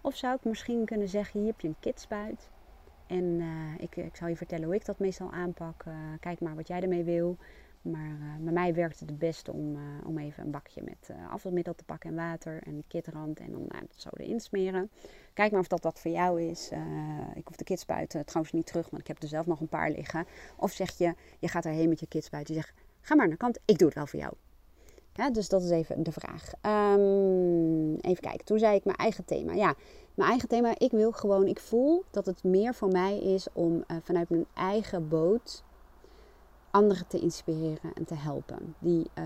Of zou ik misschien kunnen zeggen, hier heb je een kidsbuit. En uh, ik, ik zal je vertellen hoe ik dat meestal aanpak. Uh, kijk maar wat jij ermee wil. Maar uh, bij mij werkt het het beste om, om even een bakje met afvalmiddel te pakken en water en een kitrand. En dan nou, dat zo erin smeren. Kijk maar of dat wat voor jou is. ik hoef de kidsbuiten trouwens niet terug, want ik heb er zelf nog een paar liggen. Of zeg je, je gaat erheen met je kidsbuiten. Je zegt, ga maar naar de kant, ik doe het wel voor jou. Ja, dus dat is even de vraag. Um, even kijken, toen zei ik mijn eigen thema. Ja, mijn eigen thema. Ik wil gewoon, ik voel dat het meer voor mij is om vanuit mijn eigen boot anderen te inspireren en te helpen. Die uh,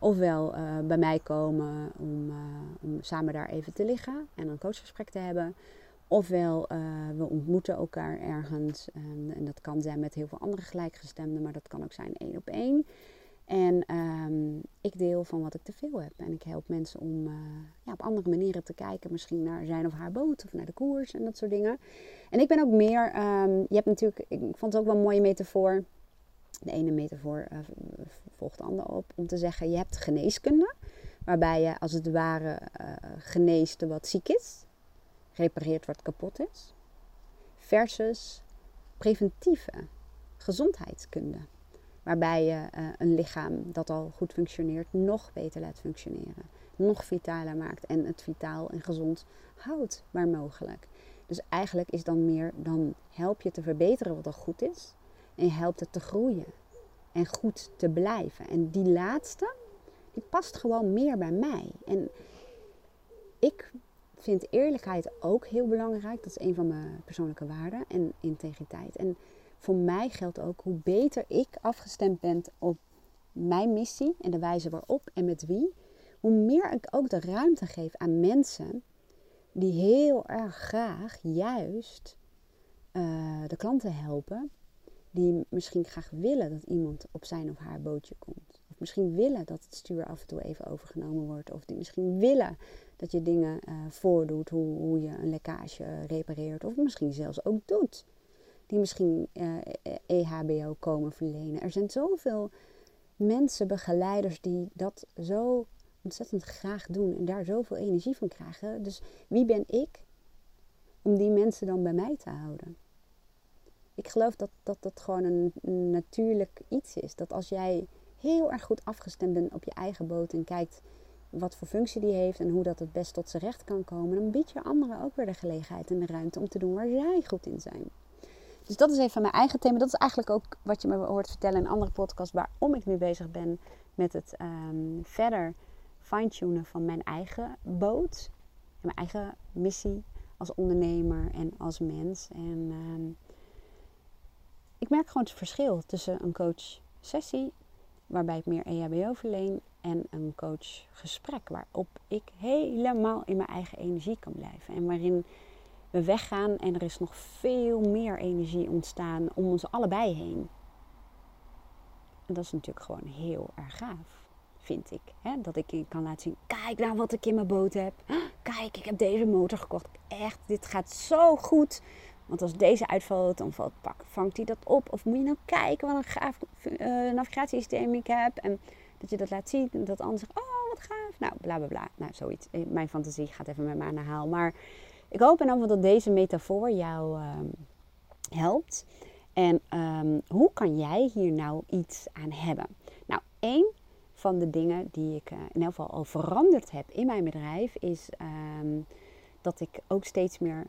ofwel uh, bij mij komen om, om samen daar even te liggen en een coachgesprek te hebben. Ofwel, we ontmoeten elkaar ergens. En, en, dat kan zijn met heel veel andere gelijkgestemden, maar dat kan ook zijn één op één. En um, ik deel van wat ik te veel heb. En ik help mensen om ja, op andere manieren te kijken. Misschien naar zijn of haar boot of naar de koers en dat soort dingen. En ik ben ook meer... Um, je hebt natuurlijk... Ik vond het ook wel een mooie metafoor. De ene metafoor uh, volgt de andere op. Om te zeggen, je hebt geneeskunde. Waarbij je als het ware uh, geneest wat ziek is. Repareert wat kapot is. Versus preventieve gezondheidskunde Waarbij je uh, een lichaam dat al goed functioneert nog beter laat functioneren. Nog vitaler maakt en het vitaal en gezond houdt waar mogelijk. Dus eigenlijk is dan meer, dan help je te verbeteren wat al goed is. En helpt het te groeien. En goed te blijven. En die laatste, die past gewoon meer bij mij. En ik vind eerlijkheid ook heel belangrijk. Dat is een van mijn persoonlijke waarden. En integriteit. En voor mij geldt ook hoe beter ik afgestemd ben op mijn missie en de wijze waarop en met wie, hoe meer ik ook de ruimte geef aan mensen die heel erg graag juist uh, de klanten helpen, die misschien graag willen dat iemand op zijn of haar bootje komt. Of misschien willen dat het stuur af en toe even overgenomen wordt. Of die misschien willen dat je dingen uh, voordoet, hoe, hoe je een lekkage repareert. Of misschien zelfs ook doet die misschien eh, EHBO komen verlenen. Er zijn zoveel mensen, begeleiders die dat zo ontzettend graag doen en daar zoveel energie van krijgen. Dus wie ben ik om die mensen dan bij mij te houden? Ik geloof dat dat, dat gewoon een natuurlijk iets is. Dat als jij heel erg goed afgestemd bent op je eigen boot en kijkt wat voor functie die heeft en hoe dat het best tot zijn recht kan komen, dan bied je anderen ook weer de gelegenheid en de ruimte om te doen waar zij goed in zijn. Dus dat is even mijn eigen thema. Dat is eigenlijk ook wat je me hoort vertellen in andere podcasts. Waarom ik nu bezig ben met het um, verder fine-tunen van mijn eigen boot. En mijn eigen missie als ondernemer en als mens. En um, ik merk gewoon het verschil tussen een coach sessie. Waarbij ik meer EHBO verleen. En een coach gesprek. Waarop ik helemaal in mijn eigen energie kan blijven. En waarin we weggaan en er is nog veel meer energie ontstaan om ons allebei heen. En dat is natuurlijk gewoon heel erg gaaf, vind ik. Hè? Dat ik kan laten zien, kijk nou wat ik in mijn boot heb. Kijk, ik heb deze motor gekocht. Echt, dit gaat zo goed. Want als deze uitvalt, dan valt pak, vangt hij dat op. Of moet je nou kijken wat een gaaf uh, navigatiesysteem ik heb. En dat je dat laat zien en dat anderen zegt, oh wat gaaf. Nou, bla bla bla. Nou, zoiets. Eh, mijn fantasie gaat even met me aan de haal. Maar ik hoop in ieder dat deze metafoor jou um, helpt. En um, hoe kan jij hier nou iets aan hebben? Nou, één van de dingen die ik uh, in elk geval al veranderd heb in mijn bedrijf is um, dat ik ook steeds meer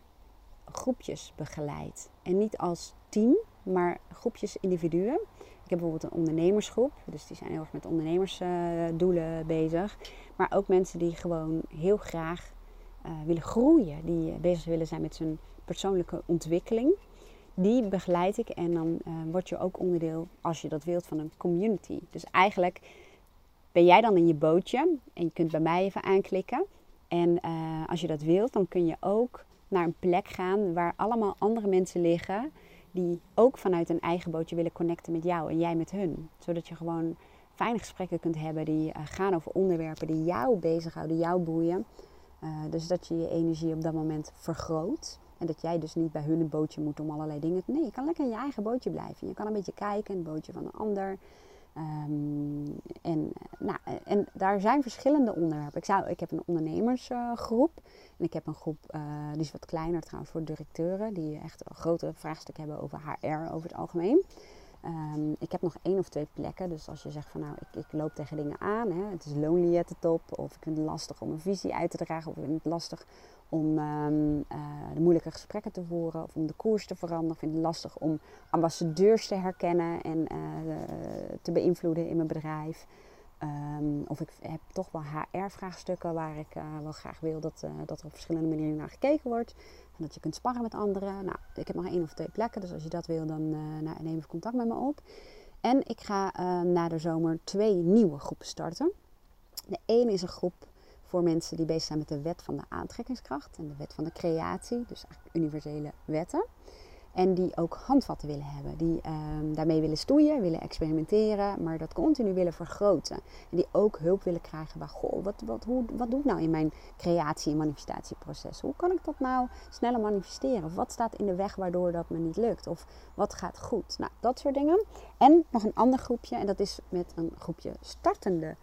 groepjes begeleid. En niet als team, maar groepjes individuen. Ik heb bijvoorbeeld een ondernemersgroep, dus die zijn heel erg met ondernemersdoelen uh, bezig. Maar ook mensen die gewoon heel graag uh, willen groeien, die bezig willen zijn met zijn persoonlijke ontwikkeling, die begeleid ik en dan word je ook onderdeel, als je dat wilt, van een community. Dus eigenlijk ben jij dan in je bootje en je kunt bij mij even aanklikken. En als je dat wilt, dan kun je ook naar een plek gaan waar allemaal andere mensen liggen die ook vanuit een eigen bootje willen connecten met jou en jij met hun. Zodat je gewoon fijne gesprekken kunt hebben die gaan over onderwerpen die jou bezighouden, jou boeien. Uh, dus dat je je energie op dat moment vergroot. En dat jij dus niet bij hun een bootje moet om allerlei dingen. Nee, je kan lekker in je eigen bootje blijven. Je kan een beetje kijken, een bootje van een ander. Um, en, nou, en daar zijn verschillende onderwerpen. Ik, zou, ik heb een ondernemersgroep. Uh, en ik heb een groep, uh, die is wat kleiner trouwens, voor directeuren. Die echt grote vraagstuk hebben over HR over het algemeen. Um, ik heb nog één of twee plekken. Dus als je zegt van nou, ik, ik loop tegen dingen aan. Hè, het is lonely at the top. Of ik vind het lastig om een visie uit te dragen. Of ik vind het lastig om um, uh, de moeilijke gesprekken te voeren. Of om de koers te veranderen. Ik vind het lastig om ambassadeurs te herkennen en uh, te beïnvloeden in mijn bedrijf. Um, of ik heb toch wel HR-vraagstukken waar ik uh, wel graag wil dat, dat er op verschillende manieren naar gekeken wordt. En dat je kunt sparren met anderen. Nou, ik heb nog één of twee plekken, dus als je dat wil, dan nou, neem even contact met me op. En ik ga na de zomer twee nieuwe groepen starten. De ene is een groep voor mensen die bezig zijn met de wet van de aantrekkingskracht en de wet van de creatie, dus eigenlijk universele wetten. En die ook handvatten willen hebben. Die ehm, daarmee willen stoeien, willen experimenteren, maar dat continu willen vergroten. En die ook hulp willen krijgen bij, goh, wat, wat, hoe, wat doe ik nou in mijn creatie- en manifestatieproces? Hoe kan ik dat nou sneller manifesteren? Of wat staat in de weg waardoor dat me niet lukt? Of wat gaat goed? Nou, dat soort dingen. En nog een ander groepje, en dat is met een groepje startende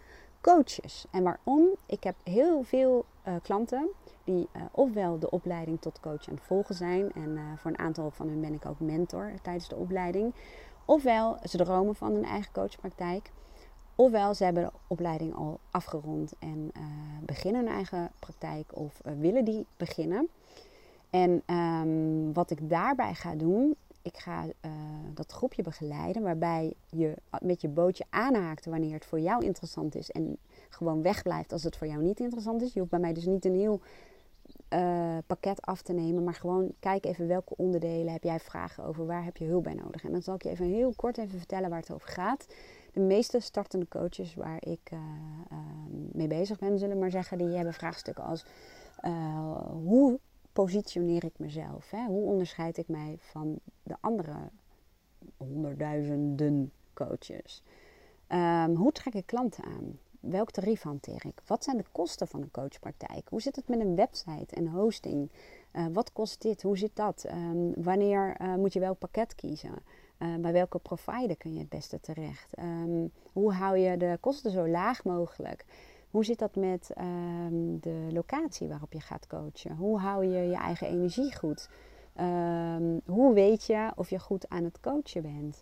coaches. En waarom? Ik heb heel veel uh, klanten die uh, ofwel de opleiding tot coach aan het volgen zijn. En uh, voor een aantal van hen ben ik ook mentor tijdens de opleiding. Ofwel ze dromen van een eigen coachpraktijk. Ofwel ze hebben de opleiding al afgerond en beginnen een eigen praktijk of willen die beginnen. En um, wat ik daarbij ga doen, ik ga dat groepje begeleiden waarbij je met je bootje aanhaakt wanneer het voor jou interessant is en gewoon wegblijft als het voor jou niet interessant is. Je hoeft bij mij dus niet een heel uh, pakket af te nemen. Maar gewoon kijk even welke onderdelen heb jij vragen over. Waar heb je hulp bij nodig? En dan zal ik je even heel kort even vertellen waar het over gaat. De meeste startende coaches waar ik uh, mee bezig ben, zullen maar zeggen, die hebben vraagstukken als hoe positioneer ik mezelf? Hè? Hoe onderscheid ik mij van de andere honderdduizenden coaches? Um, hoe trek ik klanten aan? welk tarief hanteer ik? Wat zijn de kosten van een coachpraktijk? Hoe zit het met een website en hosting? Uh, wat kost dit? Hoe zit dat? Um, wanneer uh, moet je welk pakket kiezen? Uh, bij welke provider kun je het beste terecht? Um, hoe hou je de kosten zo laag mogelijk? Hoe zit dat met um, de locatie waarop je gaat coachen? Hoe hou je je eigen energie goed? hoe weet je of je goed aan het coachen bent?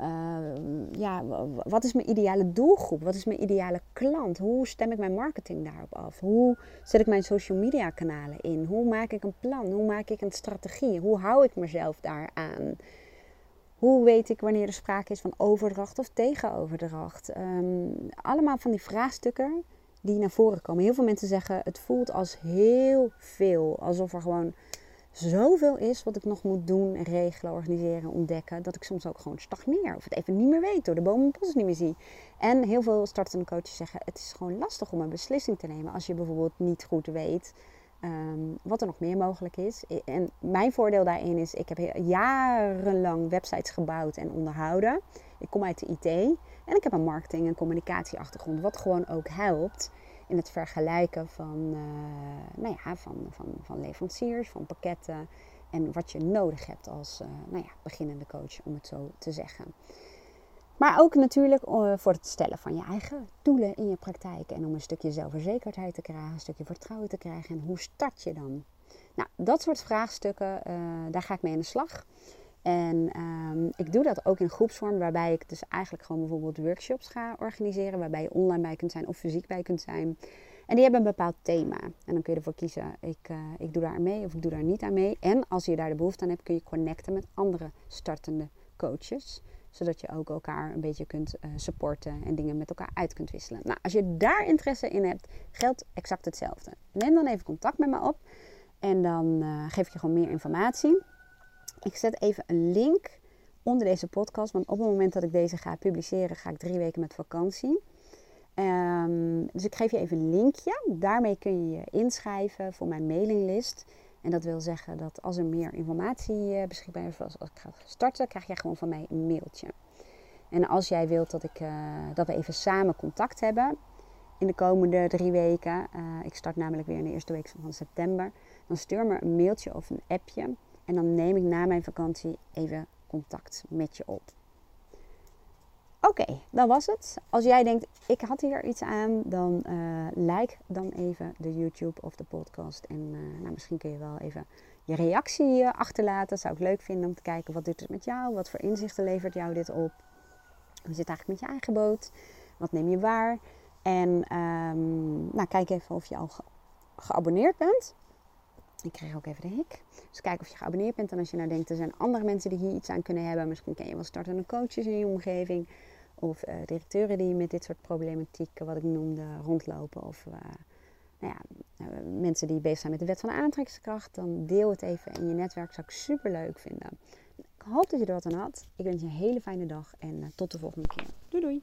Uh, ja, wat is mijn ideale doelgroep? Wat is mijn ideale klant? Hoe stem ik mijn marketing daarop af? Hoe zet ik mijn social media kanalen in? Hoe maak ik een plan? Hoe maak ik een strategie? Hoe hou ik mezelf daaraan? Hoe weet ik wanneer er sprake is van overdracht of tegenoverdracht? Um, allemaal van die vraagstukken die naar voren komen. Heel veel mensen zeggen het voelt als heel veel. Alsof er gewoon zoveel is wat ik nog moet doen, regelen, organiseren, ontdekken, dat ik soms ook gewoon stagneer. Of het even niet meer weet, door de bomen en bos niet meer zie. En heel veel startende coaches zeggen, het is gewoon lastig om een beslissing te nemen als je bijvoorbeeld niet goed weet um, wat er nog meer mogelijk is. En mijn voordeel daarin is, ik heb jarenlang websites gebouwd en onderhouden. Ik kom uit de IT en ik heb een marketing- en communicatieachtergrond, wat gewoon ook helpt in het vergelijken van, uh, nou ja, van, van, van leveranciers, van pakketten en wat je nodig hebt als uh, nou ja, beginnende coach, om het zo te zeggen. Maar ook natuurlijk uh, voor het stellen van je eigen doelen in je praktijk en om een stukje zelfverzekerdheid te krijgen, een stukje vertrouwen te krijgen. En hoe start je dan? Nou, dat soort vraagstukken, daar ga ik mee aan de slag. En um, ik doe dat ook in groepsvorm, waarbij ik dus eigenlijk gewoon bijvoorbeeld workshops ga organiseren, waarbij je online bij kunt zijn of fysiek bij kunt zijn. En die hebben een bepaald thema. En dan kun je ervoor kiezen, ik, uh, ik doe daar mee of ik doe daar niet aan mee. En als je daar de behoefte aan hebt, kun je connecten met andere startende coaches. Zodat je ook elkaar een beetje kunt uh, supporten en dingen met elkaar uit kunt wisselen. Nou, als je daar interesse in hebt, geldt exact hetzelfde. Neem dan even contact met me op en dan uh, geef ik je gewoon meer informatie. Ik zet even een link onder deze podcast. Want op het moment dat ik deze ga publiceren, ga ik drie weken met vakantie. Um, dus ik geef je even een linkje. Daarmee kun je je inschrijven voor mijn mailinglist. En dat wil zeggen dat als er meer informatie uh, beschikbaar is, als, ik ga starten, krijg jij gewoon van mij een mailtje. En als jij wilt dat, ik, uh, dat we even samen contact hebben in de komende drie weken, uh, ik start namelijk weer in de eerste week van september, dan stuur me een mailtje of een appje. En dan neem ik na mijn vakantie even contact met je op. Oké, okay, dat was het. Als jij denkt, ik had hier iets aan, dan uh, like dan even de YouTube of de podcast. En uh, nou, misschien kun je wel even je reactie uh, achterlaten. Zou ik leuk vinden om te kijken, wat doet het met jou? Wat voor inzichten levert jou dit op? Hoe zit het eigenlijk met je eigen boot? Wat neem je waar? En um, nou, kijk even of je al ge geabonneerd bent. Ik kreeg ook even de hik. Dus kijk of je geabonneerd bent. En als je nou denkt, er zijn andere mensen die hier iets aan kunnen hebben. Misschien ken je wel startende coaches in je omgeving. Of uh, directeuren die met dit soort problematiek, wat ik noemde, rondlopen. Of uh, nou ja, uh, mensen die bezig zijn met de wet van de aantrekkingskracht. Dan deel het even in je netwerk. Zou ik super leuk vinden. Ik hoop dat je er wat aan had. Ik wens je een hele fijne dag en tot de volgende keer. Doei doei!